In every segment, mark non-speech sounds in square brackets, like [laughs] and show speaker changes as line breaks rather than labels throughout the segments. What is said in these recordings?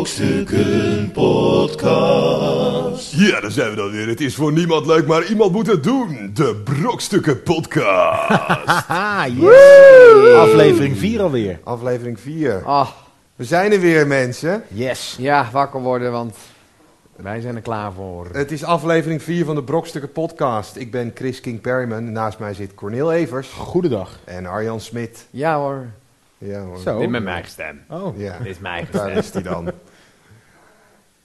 Brokstukken Podcast.
Ja, daar zijn we dan weer. Het is voor niemand leuk, maar iemand moet het doen. De Brokstukken Podcast. [laughs]
Haha, yes. Aflevering 4 alweer.
Aflevering 4.
Ah,
We zijn er weer, mensen.
Yes.
ja, wakker worden, want wij zijn er klaar voor.
Het is aflevering 4 van de Brokstukken Podcast. Ik ben Chris King Perryman. Naast mij zit Cornel Evers
Goedendag.
en Arjan Smit.
Ja hoor,
Ja, hoor.
Zo.
dit met mijn eigen stem.
Oh.
Ja,
Dit is mijn eigen
daar
stem.
is hij dan.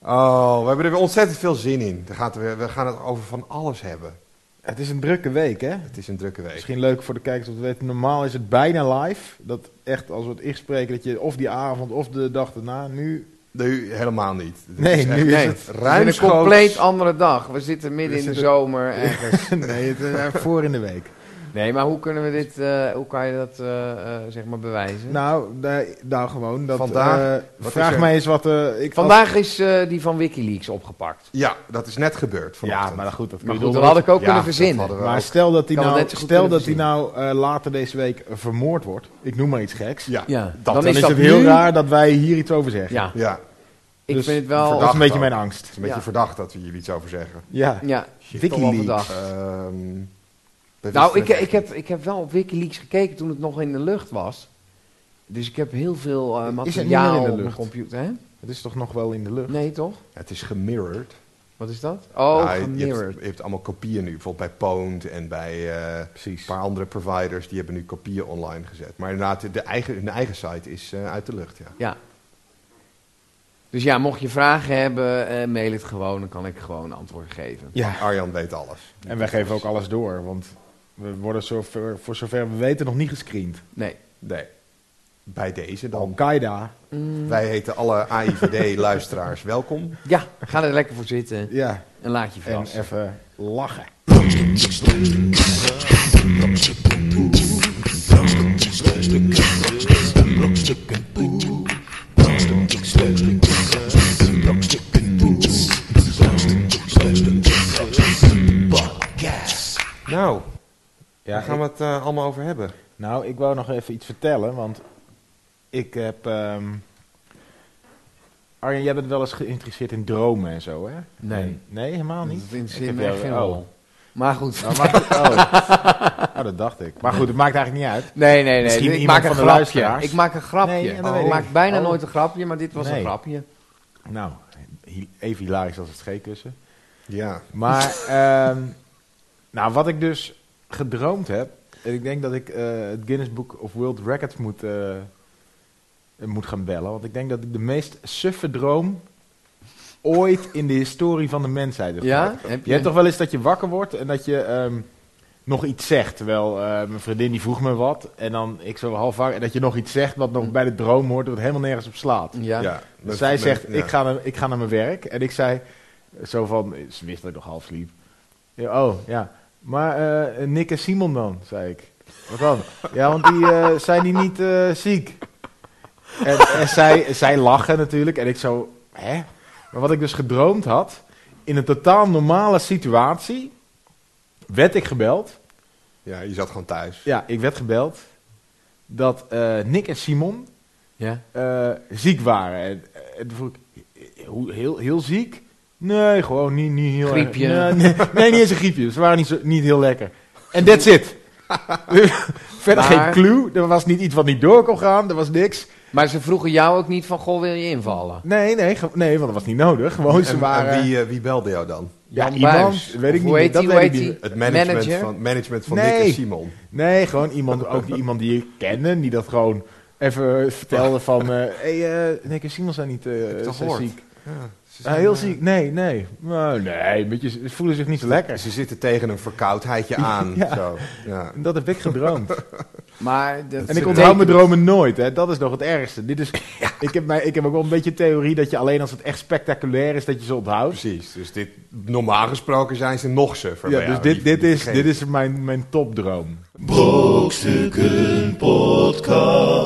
Oh, we hebben er weer ontzettend veel zin in. We gaan het, weer- we gaan het over van alles hebben.
Het is een drukke week, hè?
Het is een drukke week.
Misschien leuk voor de kijkers om te weten. Normaal is het bijna live. Dat echt, als we het inspreken, dat je of die avond of de dag daarna. Nu.
Nu helemaal niet. Het
Nee,
is echt
nu is
Nee,
het.
het is een compleet andere dag. We zitten midden
We
in de zomer ergens. [laughs]
nee, het is eh, voor in de week.
Nee, maar hoe kunnen we dit, eh, hoe kan je dat eh, eh, zeg maar bewijzen?
Nou, nou gewoon. Dat,
Vandaag,
eh, vraag
is
mij eens wat. eh ik
Vandaag is eh, die van Wikileaks opgepakt.
Ja, dat is net gebeurd
Ja, maar goed, dat
Maar goed, dat had ik ook
Ja,
kunnen verzinnen.
Maar
ook.
stel dat hij nou, stel dat hij nou eh, later deze week vermoord wordt. Ik noem maar iets geks.
Ja,
Ja,
dat,
dan
Dan
is
is
dat
het heel
nu-
raar dat wij hier iets over zeggen.
Ja,
ja.
ik
Dus
vind het wel...
Dat is een beetje mijn angst.
Het is een beetje
Ja.
verdacht dat we hier iets over zeggen.
Ja.
Ja,
Wikileaks
wel verdacht.
Ehm, we
Nou, ik, ik, heb, ik heb wel op Wikileaks gekeken toen het nog in de lucht was. Dus ik heb heel veel eh
Is het niet
materiaal
in de
op mijn
lucht?
computer. Hè?
Het is toch nog wel in de lucht?
Nee, toch?
Het is gemirrored.
Wat is dat? Oh,
je, hebt,
gemirrored.
je hebt allemaal kopieën nu. Bijvoorbeeld bij Pwned en bij eh, een paar andere providers. Die hebben nu kopieën online gezet. Maar inderdaad, de eigen, hun eigen site is eh, uit de lucht, ja.
Ja. Dus ja, mocht je vragen hebben, eh, mail het gewoon. Dan kan ik gewoon antwoord geven.
Ja.
Arjan weet alles.
En wij geven ook alles door, want we worden zover, voor zover we weten nog niet gescreend.
Nee.
Nee. Bij deze dan.
Al-Qaeda.
Mm,
Wij heten alle AIVD-luisteraars welkom.
ja, ga er lekker voor zitten
Ja,
en laat je
en
verrassen.
even lachen.
Nou,
Ja,
daar gaan we het eh, allemaal over hebben.
nou, ik wou nog even iets vertellen, want ik heb... ehm Arjen, jij bent wel eens geïnteresseerd in dromen en zo, hè?
Nee.
Nee, helemaal niet?
Dat interesseert
Ik heb
me echt
oh.
rol. Maar goed.
Nou, maakt het- oh. Oh, dat dacht ik. Maar goed, het maakt eigenlijk niet uit.
Nee, nee, nee.
Misschien
ik
iemand
maak een
van de
grapje.
luisteraars.
Ik maak een grapje.
Nee,
ik maak bijna
Oh.
nooit een grapje, maar dit was
Nee.
een grapje.
Nou, even hilarisch als het scheekussen.
Ja.
Maar, ehm, nou, wat ik dus gedroomd heb, en ik denk dat ik eh, het Guinness Book of World Records moet, eh, moet gaan bellen. Want ik denk dat ik de meest suffe droom ooit in de historie van de mensheid heb
Ja?
gehad.
Heb
Je hebt toch wel eens dat je wakker wordt en dat je ehm, nog iets zegt. Terwijl eh, mijn vriendin die vroeg me wat en dan ik zo half wakker en dat je nog iets zegt wat nog bij de droom hoort, wat helemaal nergens op slaat.
Ja.
ja.
Dus zij
met-
zegt,
ja.
ik, ga naar, ik ga naar mijn werk. En ik zei, zo van, ze wist dat ik nog half sliep. Ja, oh, ja. Maar eh, Nick en Simon dan, zei ik. Wat dan? Ja, want die eh, zijn die niet eh, ziek. En, en zij, zij lachen natuurlijk. En ik zo, hè? Maar wat ik dus gedroomd had, in een totaal normale situatie, werd ik gebeld.
Ja, je zat gewoon thuis.
Ja, ik werd gebeld dat eh, Nick en Simon
Ja?
eh, ziek waren. En, en toen vroeg ik, hoe, heel, heel ziek? Nee, gewoon niet, niet heel erg-
Griepje.
Nee, nee, nee, niet eens een griepje. Ze waren niet, zo, niet heel lekker. En that's it. [laughs] Verder
Maar-
geen clue. Er was niet iets wat niet door kon gaan. Er was niks.
Maar ze vroegen jou ook niet van, goh, wil je invallen?
Nee, nee, nee want dat was niet nodig. Gewoon, ze
En,
waren...
en wie, eh, wie belde jou dan?
ja,
Jan
iemand,
Buijs.
weet ik
Of
niet. dat weet ik niet.
Het management
Manager?
van, management van
Nee.
Nick en Simon.
Nee, gewoon iemand, ook die- iemand die ik kende. Die dat gewoon even vertelde van... Hé, hey, eh, Nick en Simon zijn niet eh, ziek.
Ja, ze zijn,
heel
eh,
ziek? Nee, nee. Nee, een beetje, ze voelen zich niet zo lekker.
Ze zitten tegen een verkoudheidje aan.
Ja.
Zo. Ja.
En dat heb ik gedroomd. [laughs]
Maar dat
en ik onthoud mijn dromen nooit, hè. Dat is nog het ergste. Dit is, [laughs] ik, heb mij, ik heb ook wel een beetje theorie dat je alleen als het echt spectaculair is, dat je ze onthoudt.
Precies. Dus dit, normaal gesproken zijn ze nog suffer.
Ja, dus dit, dit, is, dit is mijn, mijn topdroom.
Brokstukken Podcast.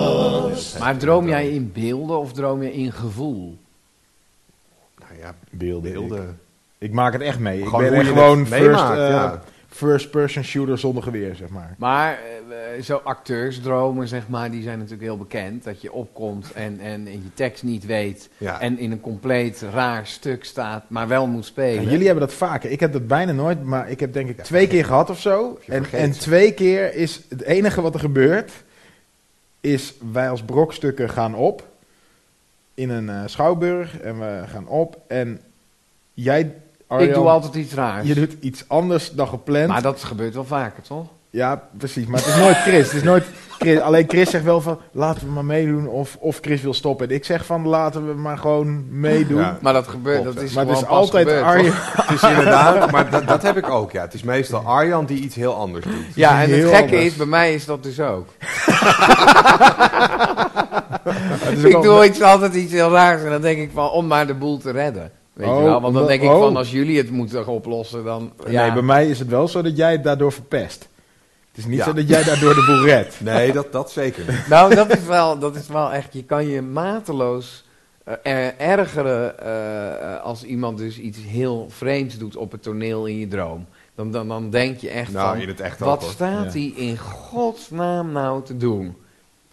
Maar droom jij in beelden of droom je in gevoel?
Ja,
Beelden.
beelden.
Ik, ik maak het echt mee. Ik
Gewoon
ben
hoe
echt
je
gewoon
het
first,
meemaakt,
eh,
ja.
first-person shooter zonder geweer, zeg maar.
Maar eh, zo acteursdromen, zeg maar, die zijn natuurlijk heel bekend. Dat je opkomt en, en je tekst niet weet
Ja.
en in een compleet raar stuk staat, maar wel moet spelen.
Ja, jullie hebben dat vaker. Ik heb dat bijna nooit, maar ik heb denk ik twee keer gehad of zo. En, en twee keer is het enige wat er gebeurt, is wij als brokstukken gaan op in een eh, schouwburg en we gaan op en jij, Arjan,
Ik doe altijd iets raars.
je doet iets anders dan gepland.
Maar dat gebeurt wel vaker, toch?
Ja, precies. Maar het is nooit Chris. Het is nooit Chris. Alleen Chris zegt wel van, laten we maar meedoen of, of Chris wil stoppen. En ik zeg van, laten we maar gewoon meedoen.
Ja.
Maar dat gebeurt, dat is
maar het is
gewoon pas
altijd
gebeurd,
Arjan. [laughs]
Het is inderdaad, maar dat, dat heb ik ook, ja. Het is meestal Arjan die iets heel anders doet.
Ja, en het gekke
anders.
is, bij mij is dat dus ook. [laughs] Ik doe iets, altijd iets heel raars en dan denk ik van, om maar de boel te redden. Weet
Oh,
je wel? Want dan denk ik
oh.
van, als jullie het moeten oplossen, dan... Ja.
Nee, bij mij is het wel zo dat jij het daardoor verpest. Het is niet
Ja.
zo dat jij daardoor de boel redt. [laughs]
Nee, dat, dat zeker niet.
Nou, dat is, wel, dat is wel echt, je kan je mateloos er- ergeren eh, als iemand dus iets heel vreemds doet op het toneel in je droom. Dan, dan, dan denk je echt
Nou,
van,
het echt
wat staat
Ja.
hij in godsnaam nou te doen?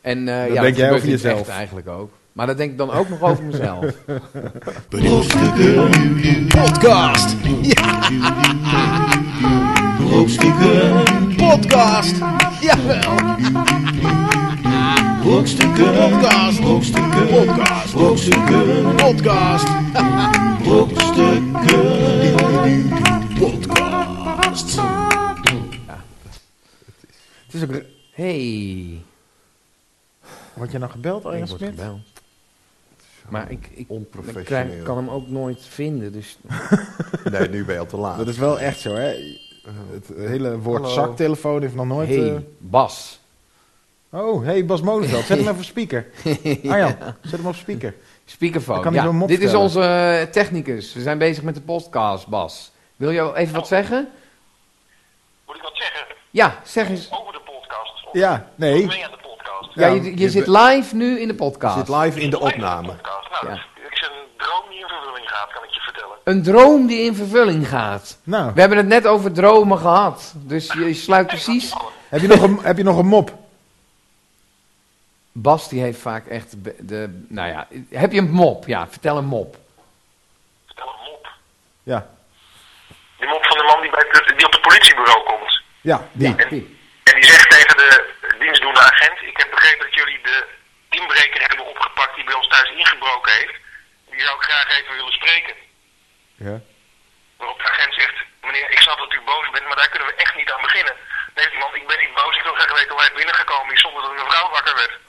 En eh
Dat
ja,
denk
dat
jij over jezelf.
echt eigenlijk ook. Maar dat denk ik dan ook nog over mezelf. [laughs]
Brokstukken Podcast. Ja. Brokstukken Podcast. Jawel. Brokstukken Podcast. Brokstukken Podcast. Brokstukken Podcast. Brokstukken Podcast.
Het is ook...
hey,
Word je nou gebeld,
word
Smit?
gebeld. Maar ik, ik, ik
Onprofessioneel.
krijg, kan hem ook nooit vinden, dus... [laughs]
Nee, nu ben je al te laat.
Dat is wel echt zo, hè? Het hele woord
Hallo.
zaktelefoon heeft nog nooit...
hey,
eh,
Bas.
Oh, hey Bas Molenveld, zet hem even op speaker. [laughs] Arjan, zet hem op speaker.
Speakerphone. Ja, dit is onze eh, technicus. We zijn bezig met de podcast, Bas. Wil je even wat zeggen?
Moet ik wat zeggen
Ja, zeg eens.
over de podcast? Of
Ja, nee.
mee aan de podcast?
Ja,
Ja,
je, je
je
zit live nu in de
Je
podcast.
zit live in de opname.
podcast. Nou,
Ja.
het is een droom die in vervulling gaat, kan ik je vertellen.
Een droom die in vervulling gaat.
Nou,
We hebben het net over dromen gehad. Dus je sluit precies.
heb je nog een, heb je nog een mop?
Bas die heeft vaak echt de, de- Nou ja, heb je een mop? Ja, vertel een mop.
Vertel een mop.
Ja,
Die mop van de man die, bij die op het politiebureau komt.
ja, die.
Ja, die.
En die zegt tegen de dienstdoende agent: Ik heb begrepen dat jullie de inbreker hebben opgepakt die bij ons thuis ingebroken heeft. Die zou ik graag even willen spreken.
Ja.
Waarop de agent zegt: Meneer, ik snap dat u boos bent, maar daar kunnen we echt niet aan beginnen. Nee, man, ik ben niet boos. Ik wil graag weten hoe hij binnengekomen is zonder dat mijn vrouw wakker werd. [laughs]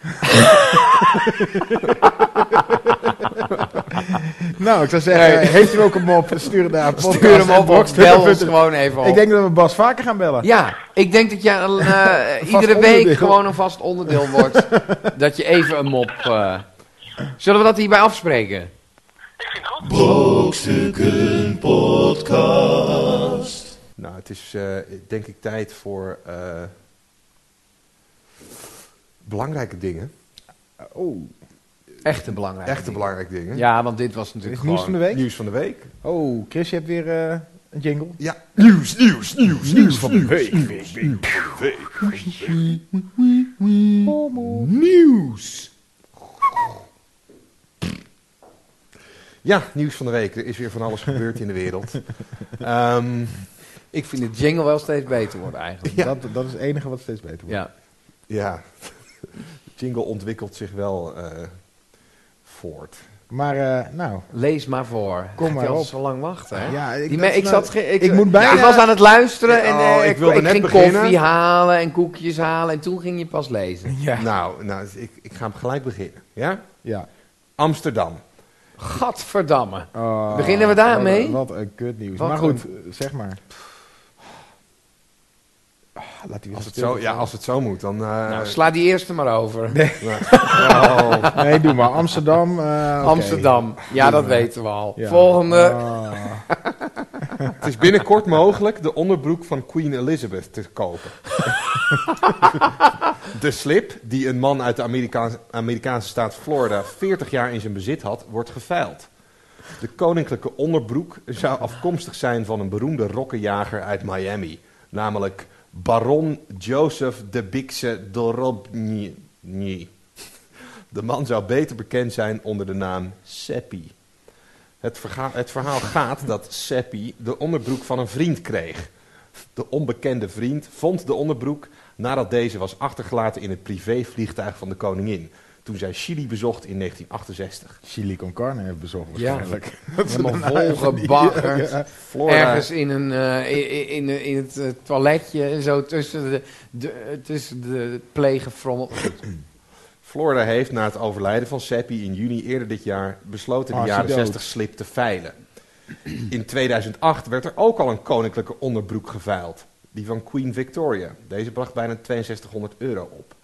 Nou, ik zou zeggen, heeft u ook een mop? Stuur het naar
Stuur hem op bel ons gewoon even op.
Ik denk dat we Bas vaker gaan bellen.
Ja, ik denk dat jij eh, [laughs] iedere week gewoon een vast onderdeel wordt. [laughs] dat je even een mop. eh, Zullen we dat hierbij afspreken?
Ik vind het goed.
Brokstukken Podcast.
Nou, het is eh, denk ik tijd voor eh, belangrijke dingen.
Oh,
Echte belangrijke
Echte
dingen.
belangrijke dingen.
Ja, want dit was natuurlijk
nieuws van de week?
Nieuws van de week.
Oh, Chris, je hebt weer eh, een jingle.
Ja,
Nieuws, nieuws, nieuws, nieuws van de week.
Nieuws.
Ja, nieuws van de week. Er is weer van alles gebeurd in de wereld. [laughs] Ehm,
Ik vind de jingle wel steeds beter worden eigenlijk.
Ja.
Dat, dat is het enige wat steeds beter wordt.
Ja.
ja, [laughs] jingle ontwikkelt zich wel eh, voort.
Maar, eh, nou,
Lees maar voor.
Kom maar
al
op.
zo lang wachten, hè?
ja,
Die
ik,
me-
nou-
zat ge- ik,
ik moet bijna-
ik was aan het luisteren en
Oh,
eh,
ik
ik,
wilde
ik
net
ging
beginnen.
koffie halen en koekjes halen en toen ging je pas lezen.
Ja,
Nou, nou ik, ik ga hem gelijk beginnen. Ja?
ja.
Amsterdam.
Gadverdamme.
Oh,
Beginnen we daarmee?
Wat, wat een kut nieuws.
Wat
maar goed, eh, zeg maar. Ah, laat die
Als het zo, ja, als het zo moet, dan... eh,
Nou, sla die eerste maar over. [laughs]
oh,
Nee, doe maar. Amsterdam. eh.
Amsterdam. Ja, dat weten we al.
Ja.
Volgende.
Ah.
Het is binnenkort mogelijk de onderbroek van Queen Elizabeth te kopen. de slip, die een man uit de Amerikaanse, Amerikaanse staat Florida 40 jaar in zijn bezit had, wordt geveild. De koninklijke onderbroek zou afkomstig zijn van een beroemde rokkenjager uit Miami. Namelijk Baron Joseph de Bixe Dorobny. De man zou beter bekend zijn onder de naam Seppi. Het, verga- het verhaal gaat dat Seppi de onderbroek van een vriend kreeg. De onbekende vriend vond de onderbroek nadat deze was achtergelaten in het privévliegtuig van de koningin. Toen zij Chili bezocht in 1968.
Chili con carne heeft bezocht
Ja.
waarschijnlijk.
Helemaal.
Ja, ja.
Florida,
Ergens in, een, eh, in, in, in het eh, toiletje, en zo tussen de, de, tussen de plegen frommel.
Florida heeft na het overlijden van Seppi in juni eerder dit jaar besloten de jaren
dood?
60 slip te veilen. In 2008 werd er ook al een koninklijke onderbroek geveild. Die van Queen Victoria. Deze bracht bijna 6200 euro op.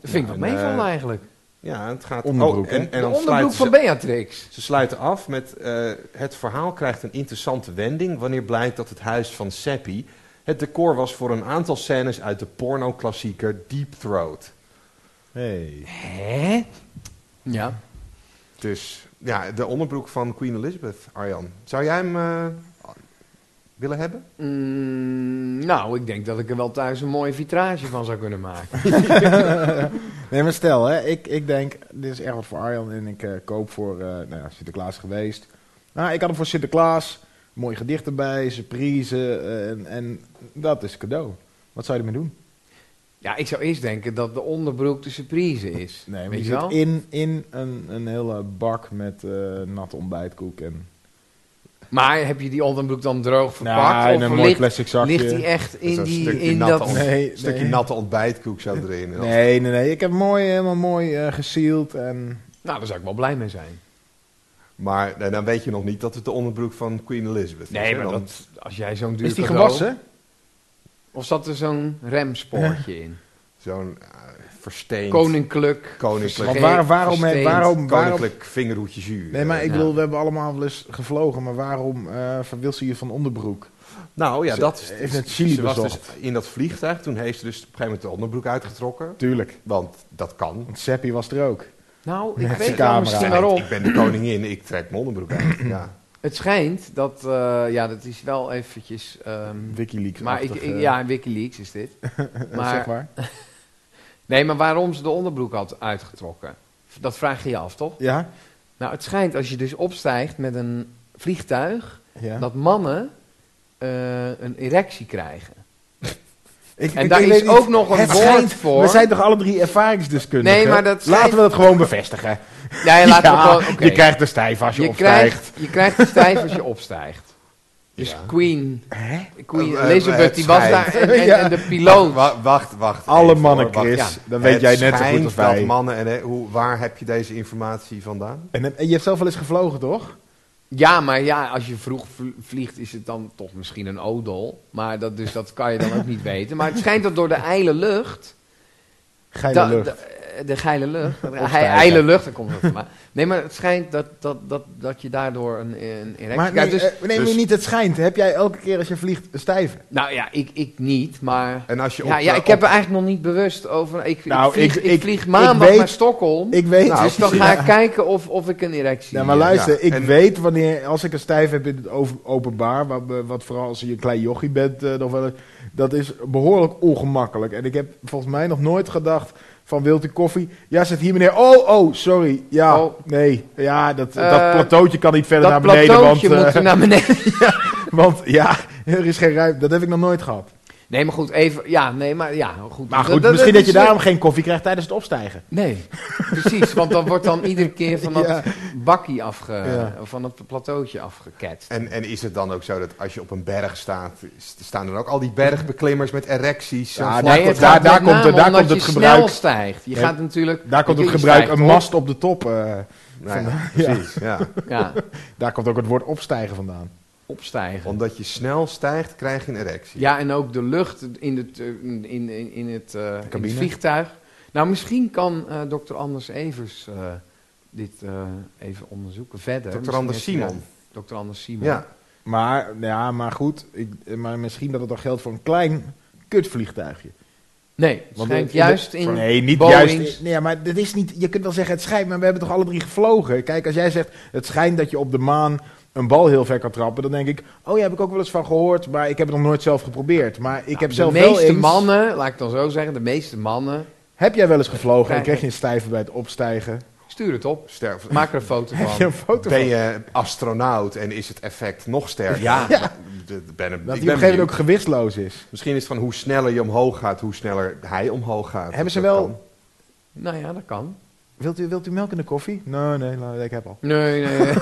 Dat vind ik wel meevallen
eh,
eigenlijk.
Ja, het gaat...
Onderbroek,
oh, en, en
De
dan
onderbroek van
ze,
Beatrix.
ze sluiten af met... eh, het verhaal krijgt een interessante wending... wanneer blijkt dat het huis van Seppi... het decor was voor een aantal scènes uit de porno-klassieker Deep Throat.
Hey.
Hè? Ja.
Dus ja, de onderbroek van Queen Elizabeth, Arjan. Zou jij hem eh, willen hebben?
Mm, nou, ik denk dat ik er wel thuis een mooie vitrage van zou kunnen maken. [laughs]
Nee, maar stel, hè, ik, ik denk, dit is echt wat voor Arjan en ik eh, koop voor eh, nou ja, Sinterklaas geweest. Nou, ik had hem voor Sinterklaas, mooi gedicht erbij, surprise en, en dat is cadeau. Wat zou je ermee doen?
Ja, ik zou eerst denken dat de onderbroek de surprise is.
Nee, maar je
je
zit in, in een, een hele bak met eh, natte ontbijtkoek en...
Maar heb je die onderbroek dan droog verpakt?
Nou, in
of
een mooi
ligt,
plastic zakje.
ligt die echt in, die,
stukje
in
natte
dat...
Nee,
Een stukje
nee.
natte ontbijtkoek zo erin. Dan-
Nee, nee, nee. Ik heb hem mooi, helemaal mooi eh gesealed en...
Nou, daar zou ik wel blij mee zijn.
Maar nee, dan weet je nog niet dat het de onderbroek van Queen Elizabeth is.
Nee, maar
Dan
dat, als jij zo'n duur
Is die
cadeau-
gewassen?
Of zat er zo'n remspoortje in?
Zo'n eh, versteend
Koninklijk.
koninklijk,
Want waar, waarom,
versteend.
waarom, waarom...
koninklijk vingerhoedje zuur.
Nee, maar ik
Ja.
bedoel, we hebben allemaal wel eens gevlogen, maar waarom eh verwil ze je van onderbroek?
Nou ja,
Ze
dat is...
heeft net Chili
ze was dus in dat vliegtuig. Toen heeft ze dus op een gegeven moment de onderbroek uitgetrokken.
Tuurlijk.
Want dat kan.
Want Seppi was er ook.
Nou, ik
Met
weet waarom.
ik ben de koningin, ik trek mijn onderbroek uit. Ja.
Het schijnt dat, eh, ja, dat is wel eventjes... ehm,
Wikileaks.
maar ik, ik- ja, Wikileaks is dit. [laughs] maar-
zeg maar. [laughs]
Nee, maar waarom ze de onderbroek had uitgetrokken? Dat vraag je je af, toch?
Ja?
Nou, het schijnt als je dus opstijgt met een vliegtuig,
ja.
dat mannen eh, een erectie krijgen. [laughs]
Ik-
En
ik-
daar
ik
is ook nog een woord voor.
We zijn toch alle drie ervaringsdeskundigen?
Nee, maar dat
Laten we dat gewoon bevestigen.
Ja, laten [laughs] we
Ja,
gewoon... oké.
Je krijgt er stijf als je,
je
opstijgt.
krijgt, je krijgt het stijf als je [laughs] opstijgt. Dus
Ja.
Queen, Queen
Eh, eh,
Elizabeth, die was daar en, en,
Ja.
en de piloot.
Wacht, wacht, wacht.
Alle mannen,
wacht.
Ja.
Dat weet
Het
jij net zo goed als wij.
dat mannen... En, eh, hoe, waar heb je deze informatie vandaan?
En, en je hebt zelf wel eens gevlogen, toch?
Ja, maar ja, als je vroeg vl- vliegt is het dan toch misschien een odol. Maar dat, dus dat kan je dan ook niet [laughs] weten. Maar het schijnt dat door de ijle lucht...
Geile lucht.
Da- de geile lucht. [laughs] Ijle lucht, daar komt het vandaan. Nee, maar het schijnt dat, dat, dat, dat je daardoor een, een erectie
maar nee.
Dus,
eh, nee, maar
dus-
niet het schijnt. Heb jij elke keer als je vliegt een stijve?
nou ja, ik, ik niet, maar...
En als je
Ja,
op,
ja,
eh,
ik heb er eigenlijk nog niet bewust over. Ik,
Nou,
ik, vlieg,
ik-
ik,
ik-
vlieg
ik
maandag
weet-
naar Stockholm.
Ik weet.
Nou,
dus dan ga ik kijken of, of ik een erectie
Ja, maar
heb.
luister,
Ja,
ik
en-
weet wanneer, als ik een stijf heb in het openbaar, wat, wat vooral als je een klein jochie bent, eh, nog wel eens, dat is behoorlijk ongemakkelijk. En ik heb volgens mij nog nooit gedacht van, wilt u koffie? Ja, zit hier meneer. Oh, oh, sorry. Ja,
Oh.
nee. Ja, dat,
Eh,
dat plateautje kan niet verder
Dat
naar beneden, want,
plateautje
eh,
moet naar beneden. [laughs]
want ja, er is geen ruimte. Dat heb ik nog nooit gehad.
Nee, maar goed, even... Ja, nee, maar ja, goed.
Maar goed, misschien dat je daarom geen koffie krijgt tijdens het opstijgen.
Nee, precies. Want dan wordt dan iedere keer van [laughs] dat
Ja.
bakkie afge...
Ja.
Van dat plateautje afgeketst.
En, en is het dan ook zo dat als je op een berg staat, staan er ook al die bergbeklimmers met erecties?
Ja,
Nee, het
daar- daar komt het- daar
omdat
komt het
je
gebruik.
snel stijgt. Je
Ja,
gaat natuurlijk...
Daar komt het gebruik, een mast op de top.
Nou ja, [laughs]
Ja.
precies, ja.
Ja,
daar komt ook het woord opstijgen vandaan.
Opstijgen.
Omdat je snel stijgt, krijg je een erectie.
Ja, en ook de lucht in het, eh, in, in, in, het, eh, in het
cabine.
vliegtuig. Nou, misschien kan eh dokter Anders Evers eh, dit eh, even onderzoeken verder.
Dr.
Misschien
Anders Simon.
Dr. Anders Simon.
Ja.
Maar, ja, maar goed, ik, maar misschien dat het dan geldt voor een klein kutvliegtuigje.
Nee, het
Want
schijnt
de-
juist
de-
in
Nee, niet
Boeings.
juist. Nee, maar dat is niet. Je kunt wel zeggen het schijnt, maar we hebben toch alle drie gevlogen. Kijk, als jij zegt het schijnt dat je op de maan een bal heel ver kan trappen, dan denk ik, oh ja, heb ik ook wel eens van gehoord, maar ik heb het nog nooit zelf geprobeerd. Maar ik heb
de
zelf wel
meeste
eens.
mannen, laat ik dan zo zeggen, de meeste mannen,
Heb jij wel eens gevlogen en
Krijg-
kreeg je een stijve bij het opstijgen?
Stuur het op.
Sterf.
Maak er een foto
Heb je
van.
een foto
Ben je astronaut en is het effect nog sterker?
Ja.
Ben,
Dat
ik
hij op een gegeven moment ook
benieuwd.
gewichtsloos is.
Misschien is het van hoe sneller je omhoog gaat, hoe sneller hij omhoog gaat.
Hebben ze wel-
kan.
Nou ja, dat kan.
Wilt u, wilt u melk in de koffie? Nee, nee, ik heb al.
Nee, nee, nee.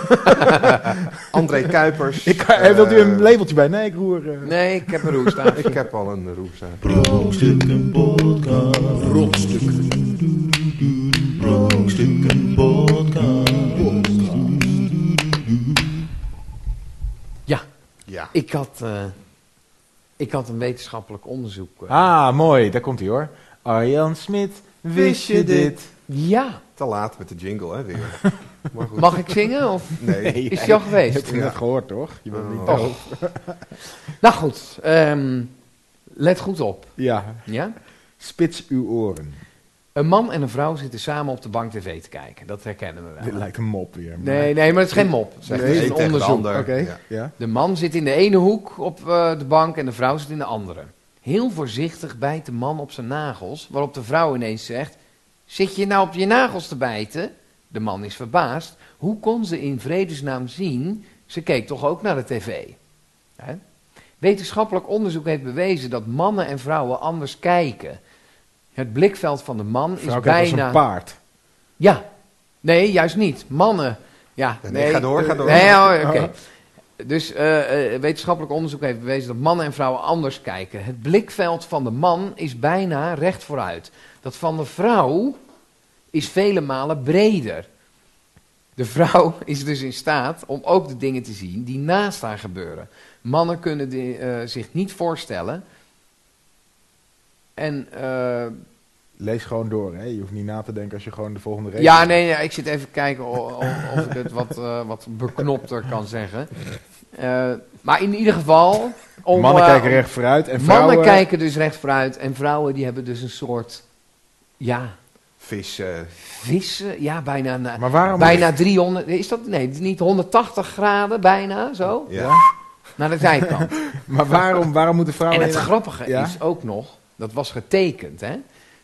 [laughs]
André Kuipers.
Ik, eh, wilt u een
eh,
labeltje bij? Nee, ik roer. eh.
Nee, ik heb een roestaan.
Ik heb al een roes aan.
Brokstukken podcast. Brokstukken. Brokstukken podcast.
Ja,
Ja.
ik had, eh, ik had een wetenschappelijk onderzoek. eh.
Ah, mooi. Daar komt hij hoor. Arjan Smit, wist je dit?
Ja,
Te laat met de jingle, hè, weer. [laughs] Maar goed.
mag ik zingen? Of [laughs]
Nee.
is die al
Je
geweest?
hebt het net gehoord, toch? Je bent niet
Oh.
doof. [laughs]
Nou goed, ehm, let goed op.
Ja,
Ja?
spits uw oren.
Een man en een vrouw zitten samen op de bank tv te kijken. Dat herkennen we
Dit
wel.
lijkt een mop weer. maar-
Nee, nee, maar het is geen mop. Het
de
is
een de
onderzoek.
Ja.
ja.
De man zit in de ene hoek op eh, de bank en de vrouw zit in de andere. Heel voorzichtig bijt de man op zijn nagels, waarop de vrouw ineens zegt: Zit je nou op je nagels te bijten? De man is verbaasd. Hoe kon ze in vredesnaam zien? Ze keek toch ook naar de tv. Hè? Wetenschappelijk onderzoek heeft bewezen dat mannen en vrouwen anders kijken. Het blikveld van de man
Vrouw
is
kijkt als
bijna.
een paard.
Ja, nee, juist niet. Mannen. Ja,
nee, ga door, ga door.
Nee, oh, oké. Dus eh, eh, wetenschappelijk onderzoek heeft bewezen dat mannen en vrouwen anders kijken. Het blikveld van de man is bijna recht vooruit. Dat van de vrouw is vele malen breder. De vrouw [laughs] is dus in staat om ook de dingen te zien die naast haar gebeuren. Mannen kunnen die, eh, zich niet voorstellen. En eh,
Lees gewoon door, hè. Je hoeft niet na te denken als je gewoon de volgende regel...
Ja, nee, nee, ik zit even kijken of, ik het wat, eh, wat beknopter kan zeggen. Eh, maar in ieder geval... Om,
Mannen kijken recht vooruit en vrouwen...
Mannen kijken dus recht vooruit en vrouwen die hebben dus een soort... Ja,
Vis. eh,
vissen, ja, bijna, na-
Maar waarom...
bijna 300... Is dat, nee, niet 180 graden, bijna, zo,
ja.
Ja?
naar de zijkant. [laughs]
Maar waarom, waarom moeten vrouwen...
en het grappige
Ja?
is ook nog, dat was getekend, hè?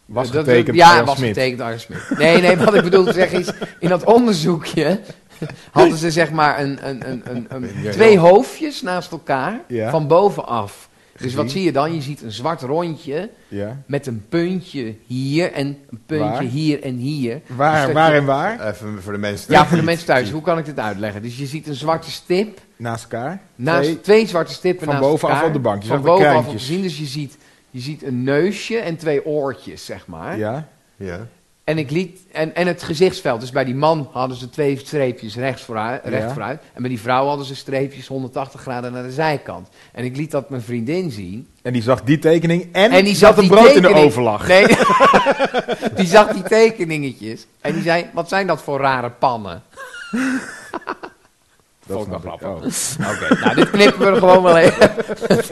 Was
Dat-
getekend
Ja, was
Smit.
getekend Smit. Nee, nee, wat ik bedoel te zeggen is, in dat onderzoekje [laughs] hadden ze zeg maar een, een, een, een, een- twee hoofdjes naast elkaar,
Ja.
van bovenaf. Dus wat zie je dan? Je ziet een zwart rondje
Ja.
met een puntje hier en een puntje
Waar?
hier en hier. Dus
Waar,
dat
waar
je-
en waar?
Even voor de mensen.
Ja, voor de mensen thuis, hoe kan ik dit uitleggen? Dus je ziet een zwarte stip,
Naast elkaar?
naast,
Twee-
twee, zwarte stippen
van
naast
bovenaf
elkaar.
op de bank. Je
Van bovenaf op te zien, dus je ziet, je ziet een neusje en twee oortjes, zeg maar.
Ja.
Ja.
En, ik liet, en, en het gezichtsveld. Dus bij die man hadden ze twee streepjes rechts vooruit, recht
Ja.
vooruit. En bij die vrouw hadden ze streepjes 180 graden naar de zijkant. En ik liet dat mijn vriendin zien.
En die zag die tekening en,
En die
zat een
die
brood in de overlag.
Nee, [laughs] die zag die tekeningetjes. En die zei, wat zijn dat voor rare pannen?
Dat
Vond ik wel
ik.
grappig.
Oh. [laughs]
Oké, nou dit knippen we er gewoon wel even.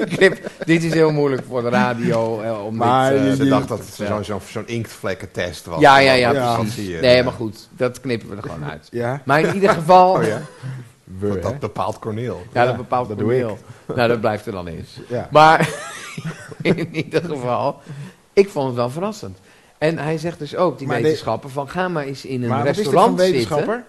Knip, [laughs] dit is heel moeilijk voor de radio. eh, om
Maar
dit, eh,
je- die-
dacht dat het zo'n inktvlekkentest was.
ja, ja, ja,
Ja.
precies. nee, maar goed, dat knippen we er gewoon uit.
Ja,
Maar in ieder geval...
Oh ja, [laughs]
we,
dat, bepaalt Corneel.
Ja, dat bepaalt
dat doe
Nou, dat blijft er dan.
Ja.
Maar in ieder geval, ik vond het wel verrassend. En hij zegt dus ook, die
Maar
wetenschapper, van ga maar eens in een
Maar
restaurant
een
zitten.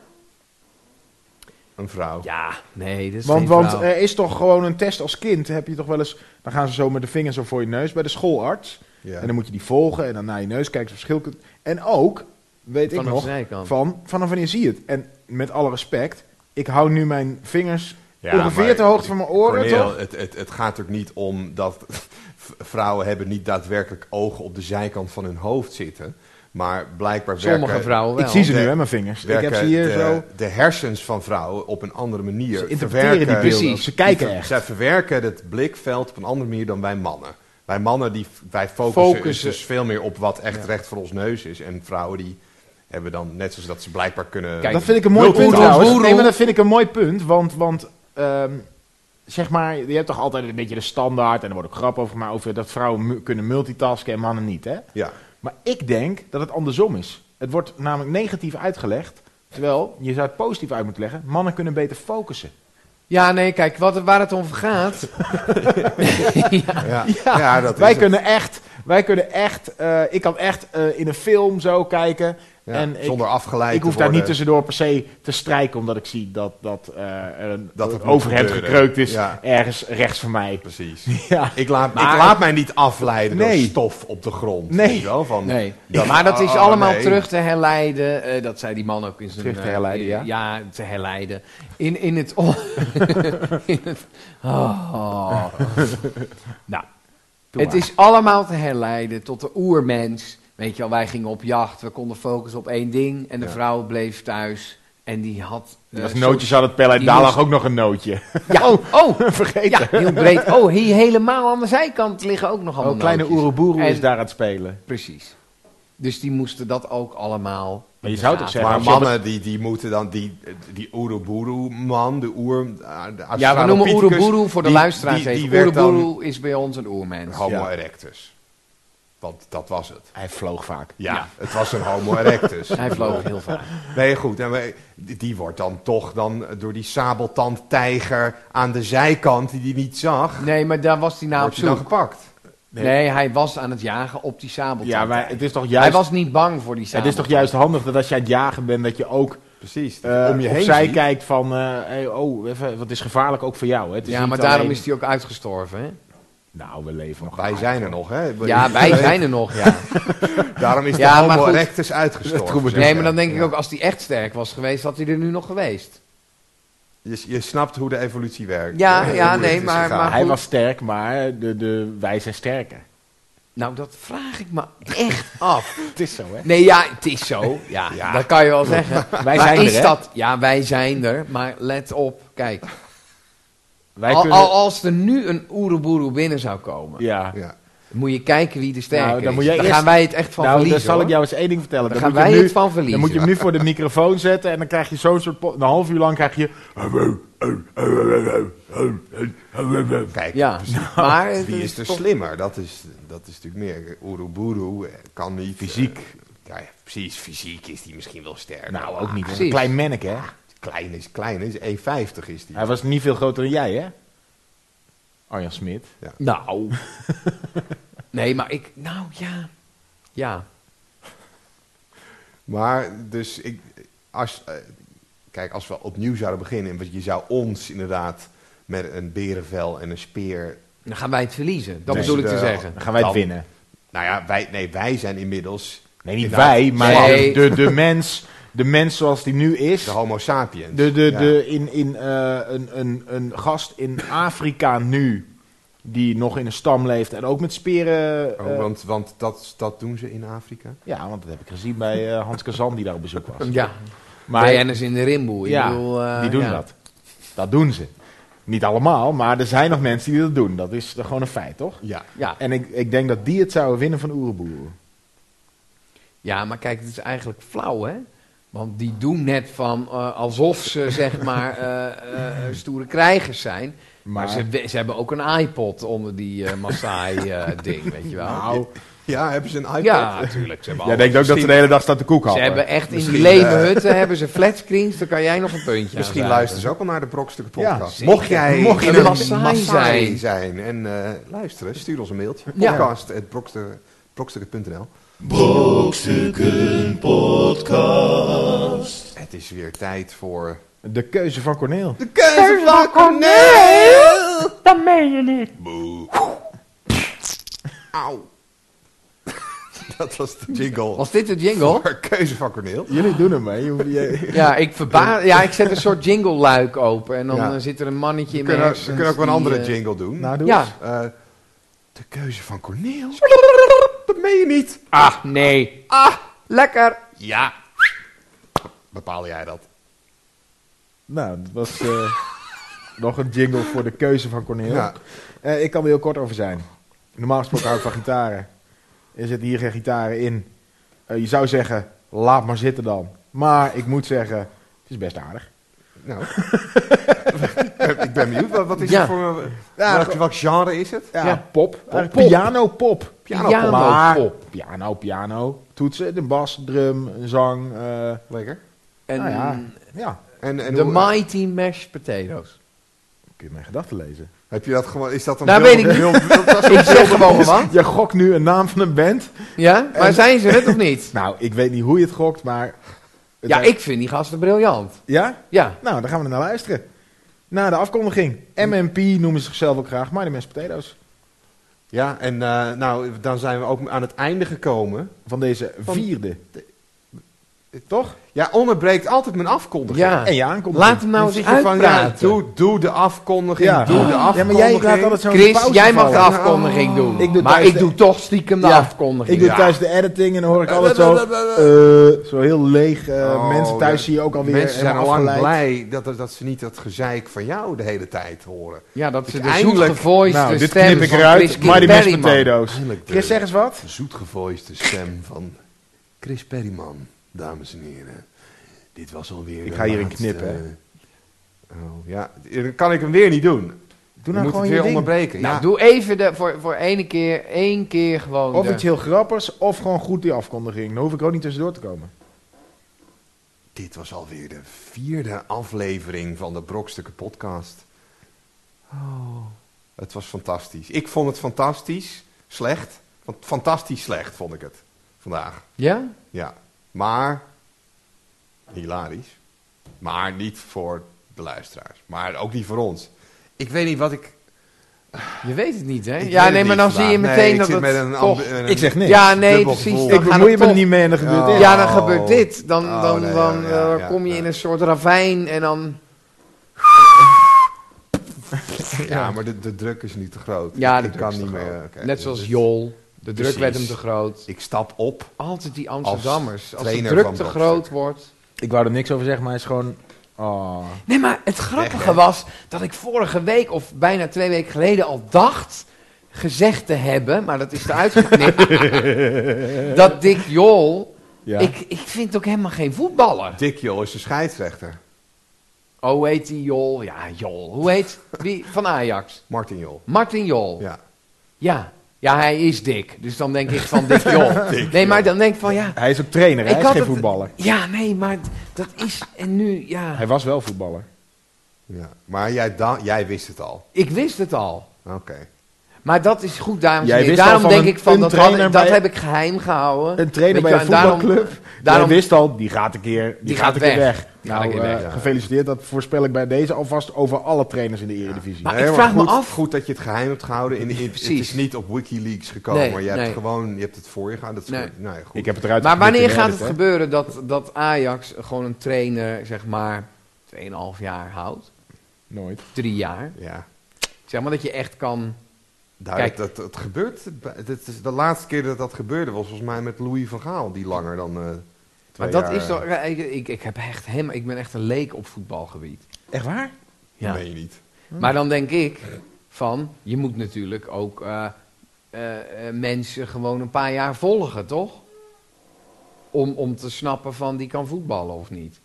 Een vrouw.
Ja, nee, dat is
Want,
geen
want
vrouw.
er is toch gewoon een test als kind. Heb je toch wel eens. Dan gaan ze zo met de vingers zo voor je neus bij de schoolarts.
Ja.
En dan moet je die volgen en dan naar je neus kijken of verschil kunt. En ook, weet ik nog,
de zijkant.
van, vanaf wanneer zie je het. En met alle respect, ik hou nu mijn vingers
Ja,
ongeveer
maar
ter hoogte van mijn oren, toch?
Het, het, het gaat er niet om dat [laughs] vrouwen hebben niet daadwerkelijk ogen op de zijkant van hun hoofd zitten. Maar blijkbaar
Sommige
werken,
vrouwen wel.
Ik zie ze nu, hè, mijn vingers. Ik
werken
heb ze hier
de,
zo.
de hersens van vrouwen op een andere manier.
Ze interpreteren die.
Precies.
Ze kijken echt.
Zij verwerken het blikveld op een andere manier dan wij mannen. Wij mannen die, wij focussen,
Focussen.
dus veel meer op wat echt recht voor ons neus is. En vrouwen die hebben dan net zoals dat ze blijkbaar kunnen...
Kijk,
Dat vind ik een mooi punt trouwens. Nee, maar dat vind ik een mooi punt. Want, want ehm, zeg maar, je hebt toch altijd een beetje de standaard, en er wordt ook grap over gemaakt, over dat vrouwen mu- kunnen multitasken en mannen niet, hè?
Ja.
Maar ik denk dat het andersom is. Het wordt namelijk negatief uitgelegd, terwijl je zou het positief uit moeten leggen. Mannen kunnen beter focussen.
Ja, nee, kijk, wat, waar het om gaat. [laughs]
Ja, ja. dat is
wij
het.
kunnen echt, wij kunnen echt, eh, ik kan echt eh, in een film zo kijken.
Ja,
en ik,
zonder afgeleid
ik hoef
te
daar niet tussendoor per se te strijken, omdat ik zie dat, dat eh, een
Dat het
overhemd gekreukt is
Ja.
ergens rechts van mij.
Precies. [laughs]
Ja.
Ik laat,
Maar-
ik laat mij niet afleiden
Nee.
door stof op de grond.
Nee.
weet je wel, van,
Nee,
dat-
maar dat is
oh,
allemaal
nee.
terug te herleiden. eh, dat zei die man ook in zijn...
Terug te
eh,
herleiden, ja?
Ja, te herleiden. In, in het... [laughs] in het oh. [laughs] nou,
Doe
het
maar.
is allemaal te herleiden tot de oermens. Weet je wel, wij gingen op jacht. We konden focussen op één ding. En de
Ja.
vrouw bleef thuis. En die had... eh,
Als nootjes had het pellen, daar lag ook nog een nootje.
Ja, [laughs] oh, oh, [laughs]
Vergeten.
ja, heel breed. Oh, hier helemaal aan de zijkant liggen ook nog allemaal
Oh, kleine. Oeroboeroe is daar aan het spelen.
Precies. Dus die moesten dat ook allemaal...
Maar je zou toch zeggen,
Maar mannen die, die moeten dan, die, die Oeroboeroe-man, de oer... de
Ja, we noemen Oeroboeroe voor de
die-
luisteraars
die,
even.
die
Oeroboeroe is bij ons een oermens.
homo
Ja.
erectus. Want dat was het.
Hij vloog vaak.
Ja,
Ja.
het was een homo erectus. [laughs]
Hij vloog heel vaak.
Nee, goed. En wij- die, die wordt dan toch dan door die sabeltandtijger aan de zijkant, die die niet zag,
Nee, maar daar was hij nou op
hij dan gepakt.
Nee. hij was aan het jagen op die sabeltand.
Ja, maar het is toch
Hij
juist,
was niet bang voor die
het
sabeltand.
is toch juist handig dat als je aan het jagen bent, dat je ook
Precies.
eh
om je heen ziet.
kijkt van, eh, hey, oh, even, wat is gevaarlijk ook voor jou. Hè? Het is
Ja, maar daarom
alleen-
is hij ook uitgestorven, hè?
Nou, we leven nog.
Wij zijn er nog, hè?
Ja, wij [laughs] zijn er nog, ja. [laughs]
Daarom is de
Ja,
homo
goed.
erectus uitgestorven. [laughs]
Nee, maar dan denk ik ook, als hij echt sterk was geweest, had hij er nu nog geweest.
Je, je snapt hoe de evolutie werkt.
Ja, ja, nee, maar- maar-
Hij was sterk, maar de, de, wij zijn sterker.
Nou, dat vraag ik me echt af.
Het is zo, hè?
Nee, ja, het is zo. Ja,
Ja.
dat kan je wel zeggen.
Wij
maar
zijn er,
is
hè?
dat... Ja, wij zijn er. Maar let op, kijk.
Wij
Al,
kunnen...
al- als er nu een oeroboeroe binnen zou komen,
ja.
Ja.
moet je kijken wie de sterker
Nou, dan
is.
moet jij
daar
eerst-
gaan wij het echt van
nou, dan
verliezen,
zal ik jou eens één ding vertellen.
Daar
Dan
gaan wij
nu-
het van verliezen.
Dan moet je hem nu voor de microfoon zetten en dan krijg je zo'n soort... Een half uur lang krijg je...
Kijk,
Ja, [laughs] maar... het
wie is er slimmer? Dat is, dat is natuurlijk meer Oeroboeroe. eh, Kan niet. Fysiek. ja, ja, precies, fysiek is die misschien wel sterk.
Nou, ook niet. Een klein manneke, hè?
Klein is klein, is 1,50 is die.
Hij was niet veel groter dan jij, hè? Arjan Smit.
Nou. [laughs] nee, maar ik... Nou, ja. Ja.
Maar dus ik, als, eh, kijk, als we opnieuw zouden beginnen en je zou ons inderdaad met een berenvel en een speer.
Dan gaan wij het verliezen. Dat bedoel ik te zeggen.
Dan gaan wij het
Dan-
winnen.
Nou ja, wij, nee, wij zijn inmiddels
Nee, niet
Inderdaad.
wij, maar
Nee.
de, de mens... De mens zoals die nu is...
de Homo sapiens.
De, de,
Ja.
de, in, in, eh, een, een, een gast in Afrika nu... Die nog in een stam leeft en ook met speren...
Oh,
eh,
want want dat, dat doen ze in Afrika.
Ja, want dat heb ik gezien bij eh, Hans Kazan die daar op bezoek was.
Ja.
Maar
BN'ers in de rimboe. Ik
ja,
bedoel,
die doen
ja.
dat. Dat doen ze. Niet allemaal, maar er zijn nog mensen die dat doen. Dat is gewoon een feit, toch?
Ja.
Ja.
En ik, ik denk dat die het zouden winnen van Oeroboer.
ja, maar kijk, het is eigenlijk flauw, hè? Want die doen net van eh, alsof ze, zeg maar, [laughs] eh, eh, stoere krijgers zijn. Maar,
Maar,
ze, ze hebben ook een iPod onder die eh Maasai-ding, weet je wel.
nou,
Ja, hebben ze een iPad?
ja, natuurlijk. Ze hebben,
jij
al-
denkt ook dat ze de hele dag staat te koeken
ze hebben echt in die
Misschien,
levenhutten hebben ze flatscreens, dan kan jij nog een puntje
Misschien luisteren ze ook al naar de Brokstukken
Ja,
podcast. mocht jij
Mocht je
een
een Maasai
Maasai
zijn.
zijn en eh, luisteren, stuur ons een mailtje.
Ja.
Podcast.brokstukken.nl
Brokstukken Podcast.
Het is weer tijd voor...
De keuze van Corneel.
De keuze van Corneel!
Dat meen je niet.
Auw. [laughs] Dat was de jingle
Was dit de jingle?
voor keuze van Corneel.
Jullie doen hem, hè? Je hoeft- je- [laughs]
Ja, ik verbaas. Ja, ik zet een soort jingle-luik open en dan
Ja.
eh, zit er een mannetje
We
in
we kunnen ook wel een andere
eh,
jingle doen.
Nou, doe
Ja.
eens.
Eh, de keuze van Corneel? Je niet.
Ah, nee. Ah, lekker.
Ja. Bepaal jij dat?
Nou, dat was eh, [laughs] nog een jingle voor de keuze van Corneel.
Ja.
Eh, ik kan er heel kort over zijn. Normaal gesproken hou ik van gitaren. Er zitten hier geen gitaren in. Eh, je zou zeggen, laat maar zitten dan. Maar ik moet zeggen, het is best aardig.
Nou, [laughs] ik ben benieuwd. Wat, wat is
Ja.
het voor...
Ja,
welk, welk genre is het?
Ja,
Ja.
pop. Eigenlijk
Pop.
Piano.
Piano
Maar-
pop.
Piano, piano. Toetsen, de bas, drum, zang. eh,
Lekker.
En
Nou ja. ja,
En, en
de
hoe-
Mighty Mashed Potatoes.
kun je mijn gedachten lezen.
Heb je dat gewoon... Is dat een
Nou,
beeld-
weet ik niet. [laughs] Ik
een
zeg gewoon wat.
Je gokt nu een naam van een band.
Ja, maar zijn ze het of niet? [laughs]
Nou, ik weet niet hoe je het gokt, maar... het
Ja,
zijn-
ik vind die gasten briljant.
Ja?
Ja,
Nou, dan gaan we er naar luisteren. Na de afkondiging. MMP noemen ze zichzelf ook graag. Mighty Mashed Potatoes.
Ja, en eh, nou, dan zijn we ook aan het einde gekomen.
Van deze
Van-
vierde. Toch?
Ja, onderbreekt altijd mijn afkondiging.
ja.
En je aankondiging.
Laat hem nou eens
zit je van, ja,
uitpraten.
doe, doe de afkondiging,
Ja.
doe de
Ja,
afkondiging.
maar jij laat altijd zo'n
Chris,
pauze
jij mag de afkondiging doen.
Ik doe
maar
thuis
ik
de-
doe toch stiekem de
Ja,
afkondiging.
Ik doe
Ja.
thuis de editing en dan hoor ik altijd zo... [laughs] eh, zo heel leeg. eh,
Oh,
mensen thuis
ja.
zie je ook alweer
Mensen zijn al lang blij dat, dat ze niet dat gezeik van jou de hele tijd horen.
Ja, dat ze de zoetgevoiste
Nou, dit
stem
knip ik
van
eruit.
Chris
Mighty Mashed. Potatoes. Chris, zeg eens wat.
zoetgevoiste stem van Chris Perryman, dames en heren. Dit was alweer
Ik ga hierin
laatste-
knippen, hè.
Oh, ja, dan kan ik hem weer niet doen.
Doe
Je
nou
moet
gewoon
het
je
weer
ding.
onderbreken.
Nou,
ja.
doe even de, voor, voor ene keer, één keer gewoon
Of
de-
iets heel grappigs, of gewoon goed die afkondiging. Dan hoef ik ook niet tussendoor te komen.
Dit was alweer de vierde aflevering van de Brokstukken podcast. Oh, het was fantastisch. Ik vond het fantastisch. Slecht. Want fantastisch slecht vond ik het vandaag.
Ja?
Ja. Maar hilarisch. Maar niet voor de luisteraars. Maar ook niet voor ons. Ik weet niet wat ik.
Je weet het niet, hè?
ik
ja, nee, maar dan
niet
zie je meteen
Nee,
dat het
met een
toch...
een-
Ik zeg niks.
Ja, nee, precies.
Ik bemoei
het
me er niet mee en dan gebeurt
Oh.
dit.
Ja, dan
Oh.
gebeurt dit. Dan,
Oh,
dan,
nee,
dan
ja, ja,
eh,
ja,
kom je
ja.
in een soort ravijn en dan...
Ja, maar de, de druk is nu te groot.
Ja, de
ik
druk
kan
is te
niet
groot.
meer.
Net zoals
Dus
Jol. De druk
Precies.
werd hem te groot.
Ik stap op.
Altijd die Amsterdammers. Als, de druk te groot wordt...
Ik wou er niks over zeggen, maar hij is gewoon... Oh.
Nee, maar het grappige was dat ik vorige week of bijna twee weken geleden al dacht gezegd te hebben, maar dat is eruit geknipt, [laughs] dat Dick Jol,
Ja.
ik, ik vind ook helemaal geen voetballer.
Dick Jol is de scheidsrechter.
Oh, hoe heet die Jol? Ja, Jol. Hoe heet wie van Ajax?
Martin Jol.
Martin Jol.
Ja.
Ja. Ja, hij is dik. Dus dan denk ik van Dick Jol. [laughs] nee, maar dan denk ik van ja.
Hij is ook trainer, hè? Hij is geen
het-
voetballer.
Ja, nee, maar dat is. En nu, ja.
Hij was wel voetballer.
ja. Maar jij, jij wist het al.
Ik wist het al.
Oké.
Maar dat is goed, dames en heren. Daarom denk
een-
ik van, dat, had- dat
bij-
heb ik geheim gehouden.
Een trainer bij een voetbalclub.
daarom-
Jij wist al, die gaat een keer, die
Die
gaat
gaat
een keer
weg.
weg.
Die gaat
Nou,
een keer
eh,
weg,
gefeliciteerd. Dat voorspel ik bij deze alvast over alle trainers in de Eredivisie.
Maar
Nee,
ik vraag me
goed,
af-
Goed dat je het geheim hebt gehouden. In, in- het
Precies.
is niet op Wikileaks gekomen.
Nee,
maar je hebt, gewoon, je hebt het voor je gehad. Dat is
Nee.
goed. Nou ja, goed.
Ik heb het eruit
Maar wanneer
in
gaat het gebeuren dat, dat Ajax gewoon een trainer, zeg maar, 2,5 jaar houdt?
Nooit.
Drie jaar.
Ja.
Zeg maar dat je echt kan...
Daar,
Kijk.
dat, dat gebeurt. Het is de laatste keer dat dat gebeurde was volgens mij met Louis van Gaal. Die langer dan eh twee
Maar dat
jaar,
is toch...
eh,
Ik, ik, ik, heb echt helemaal, ik ben echt een leek op voetbalgebied.
Echt waar?
Ja.
meen je niet.
Maar dan denk ik van, je moet natuurlijk ook eh, mensen gewoon een paar jaar volgen, toch? Om, om te snappen van die kan voetballen of niet.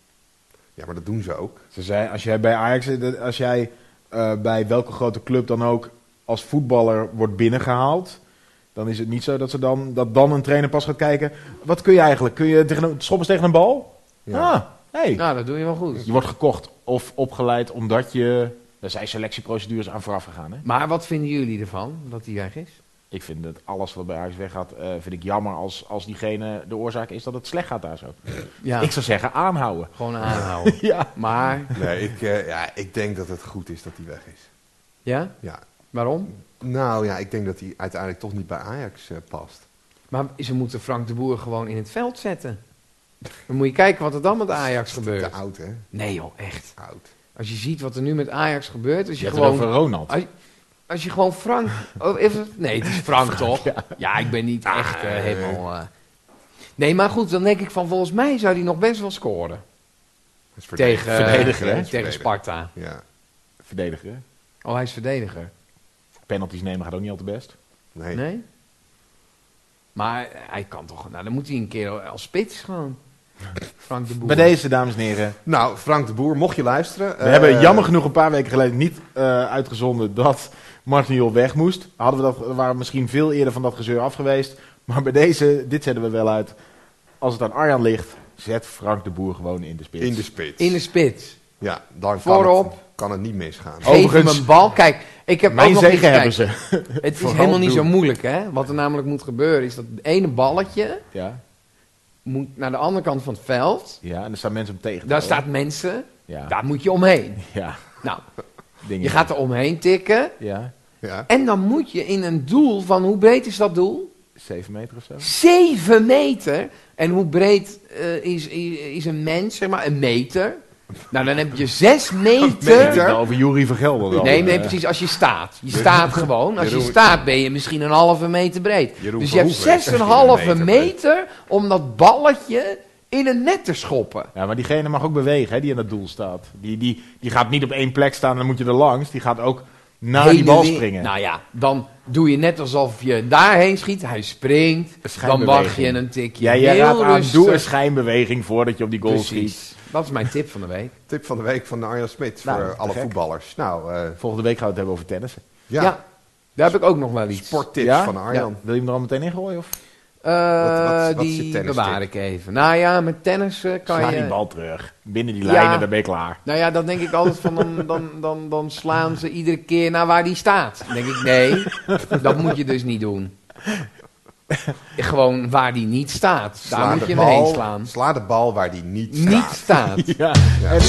Ja, maar dat doen ze ook.
Ze zei, als jij bij Ajax, als jij eh, bij welke grote club dan ook als voetballer wordt binnengehaald, dan is het niet zo dat, ze dan, dat dan een trainer pas gaat kijken. Wat kun je eigenlijk? Kun je tegen een, schoppen tegen een bal?
Ja.
Ah, hey.
Nou, dat doe je wel goed.
Je wordt gekocht of opgeleid omdat je... Er zijn selectieprocedures aan vooraf gegaan. Hè?
Maar wat vinden jullie ervan, dat hij weg is?
Ik vind dat alles wat bij Ajax weggaat, eh vind ik jammer als, als diegene de oorzaak is dat het slecht gaat daar zo.
Ja,
Ik zou zeggen aanhouden.
gewoon aanhouden. [laughs]
Ja.
Maar,
Nee, ik, eh, ja, ik denk dat het goed is dat hij weg is.
ja,
Ja.
Waarom?
Nou ja, ik denk dat hij uiteindelijk toch niet bij Ajax eh, past.
Maar ze moeten Frank de Boer gewoon in het veld zetten. Dan moet je kijken wat er dan met Ajax
Te
gebeurt.
oud, hè?
Nee joh, echt.
Oud.
Als je ziet wat er nu met Ajax gebeurt, als je,
Je hebt het
gewoon...
over Ronald.
Als, als je gewoon Frank... Oh? Nee, het is Frank, toch? Ja. ik ben niet echt eh, helemaal... eh. Nee, maar goed, dan denk ik van volgens mij zou hij nog best wel scoren. Tegen,
verdediger, hè?
tegen. Sparta.
Ja.
Verdediger.
Oh, hij is verdediger.
Penalties nemen gaat ook niet al te best.
Nee.
Nee? Maar hij kan toch... Nou, dan moet hij een keer als spits gewoon. [laughs] Frank de Boer.
Bij deze, dames en heren.
Nou, Frank de Boer, mocht je luisteren.
We hebben jammer genoeg een paar weken geleden niet eh, uitgezonden dat Martin Jol weg moest. Hadden we dat, waren we misschien veel eerder van dat gezeur af geweest. Maar bij deze, dit zetten we wel uit. Als het aan Arjan ligt, zet Frank de Boer gewoon in de spits.
in de spits.
In de spits.
Ja, dan kan
Voorop.
het, kan het niet misgaan.
Geef hem
Overigens-
een bal. Kijk, ik heb ook
Mijn
nog
zegen
iets,
hebben
kijk,
ze.
Het is helemaal niet
doen.
zo moeilijk, hè. Wat er namelijk moet gebeuren is dat het ene balletje
Ja,
moet naar de andere kant van het veld.
ja, en er staan mensen om tegen. te
Daar staat mensen.
Ja,
Daar moet je omheen.
ja.
Nou, [laughs]
Dingen.
je gaat er omheen tikken.
Ja,
Ja.
En dan moet je in een doel van, hoe breed is dat doel?
7 meter of zo.
7 meter. En hoe breed eh, is, is, is een mens, zeg maar, een meter? Nou, dan heb je 6 [laughs] meter.
Ben over Jury van Gelder dan.
Nee, nee,
Eh,
precies. Als je staat. Je staat gewoon. Als je staat ben je misschien een halve meter breed. Dus je hebt
is
6,5
een meter
meter om dat balletje in een net te schoppen.
Ja, maar diegene mag ook bewegen, hè, die aan het doel staat. Die, die, die gaat niet op één plek staan en dan moet je er langs. Die gaat ook naar die bal
en
springen.
Nou ja, dan doe je net alsof je daarheen schiet. Hij springt. Dan wacht je een tikje.
ja, jij raadt aan, doe een schijnbeweging voordat je op die goal schiet.
Dat is mijn tip van de week.
Tip van de week van Arjan Smit
Nou,
voor
te
alle
gek.
voetballers. Nou, eh,
Volgende week gaan we het hebben over tennissen.
ja,
Ja. Daar heb ik ook nog wel iets.
sporttips
Ja?
van Arjan.
Ja. Wil je hem er al meteen in gooien? Of
Eh,
Wat- wat- wat is je
die bewaar ik even. Nou ja, met tennis eh, kan
sla
je...
die bal terug. Binnen die
Ja.
lijnen, dan ben je klaar.
Nou ja, dan denk ik altijd van, dan, dan, dan, dan slaan ze iedere keer naar waar die staat. Dan denk ik, nee, dat moet je dus niet doen. [laughs] Gewoon waar die niet staat. Daar
Sla
moet
de
je hem heen
bal-
slaan.
Sla de bal waar die niet staat.
Niet staat. [laughs]
Ja, en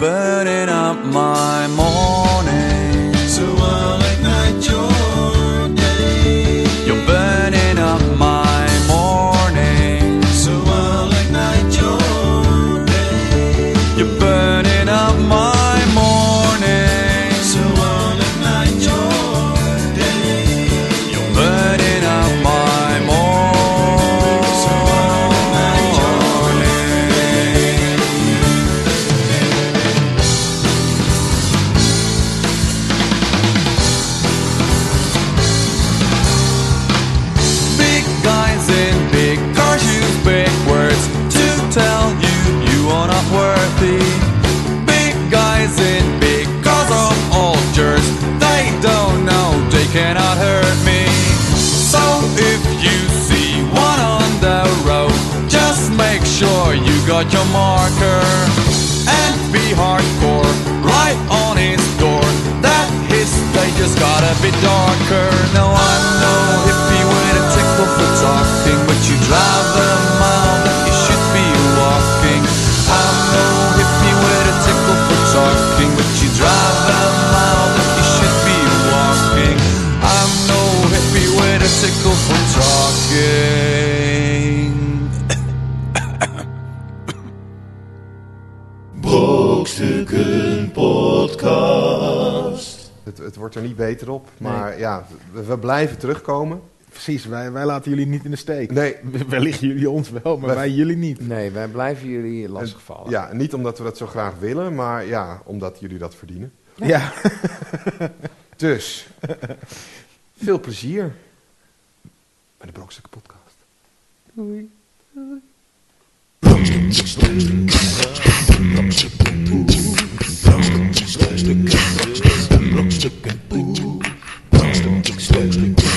burning up my morning.
Marker
Het, wordt er niet beter op, maar ja, we, we blijven terugkomen.
Precies, wij, wij laten jullie niet in de steek.
Nee,
Wellicht jullie ons wel, maar
Wij-
wij jullie niet.
Nee, wij blijven jullie lastigvallen.
ja, niet omdat we dat zo graag willen, maar ja, omdat jullie dat verdienen.
Ja.
Dus, veel plezier bij de Brokstukken Podcast.
Stückchen, Stückchen, Stückchen, Stückchen, Stückchen, Stückchen, Stückchen, Stückchen,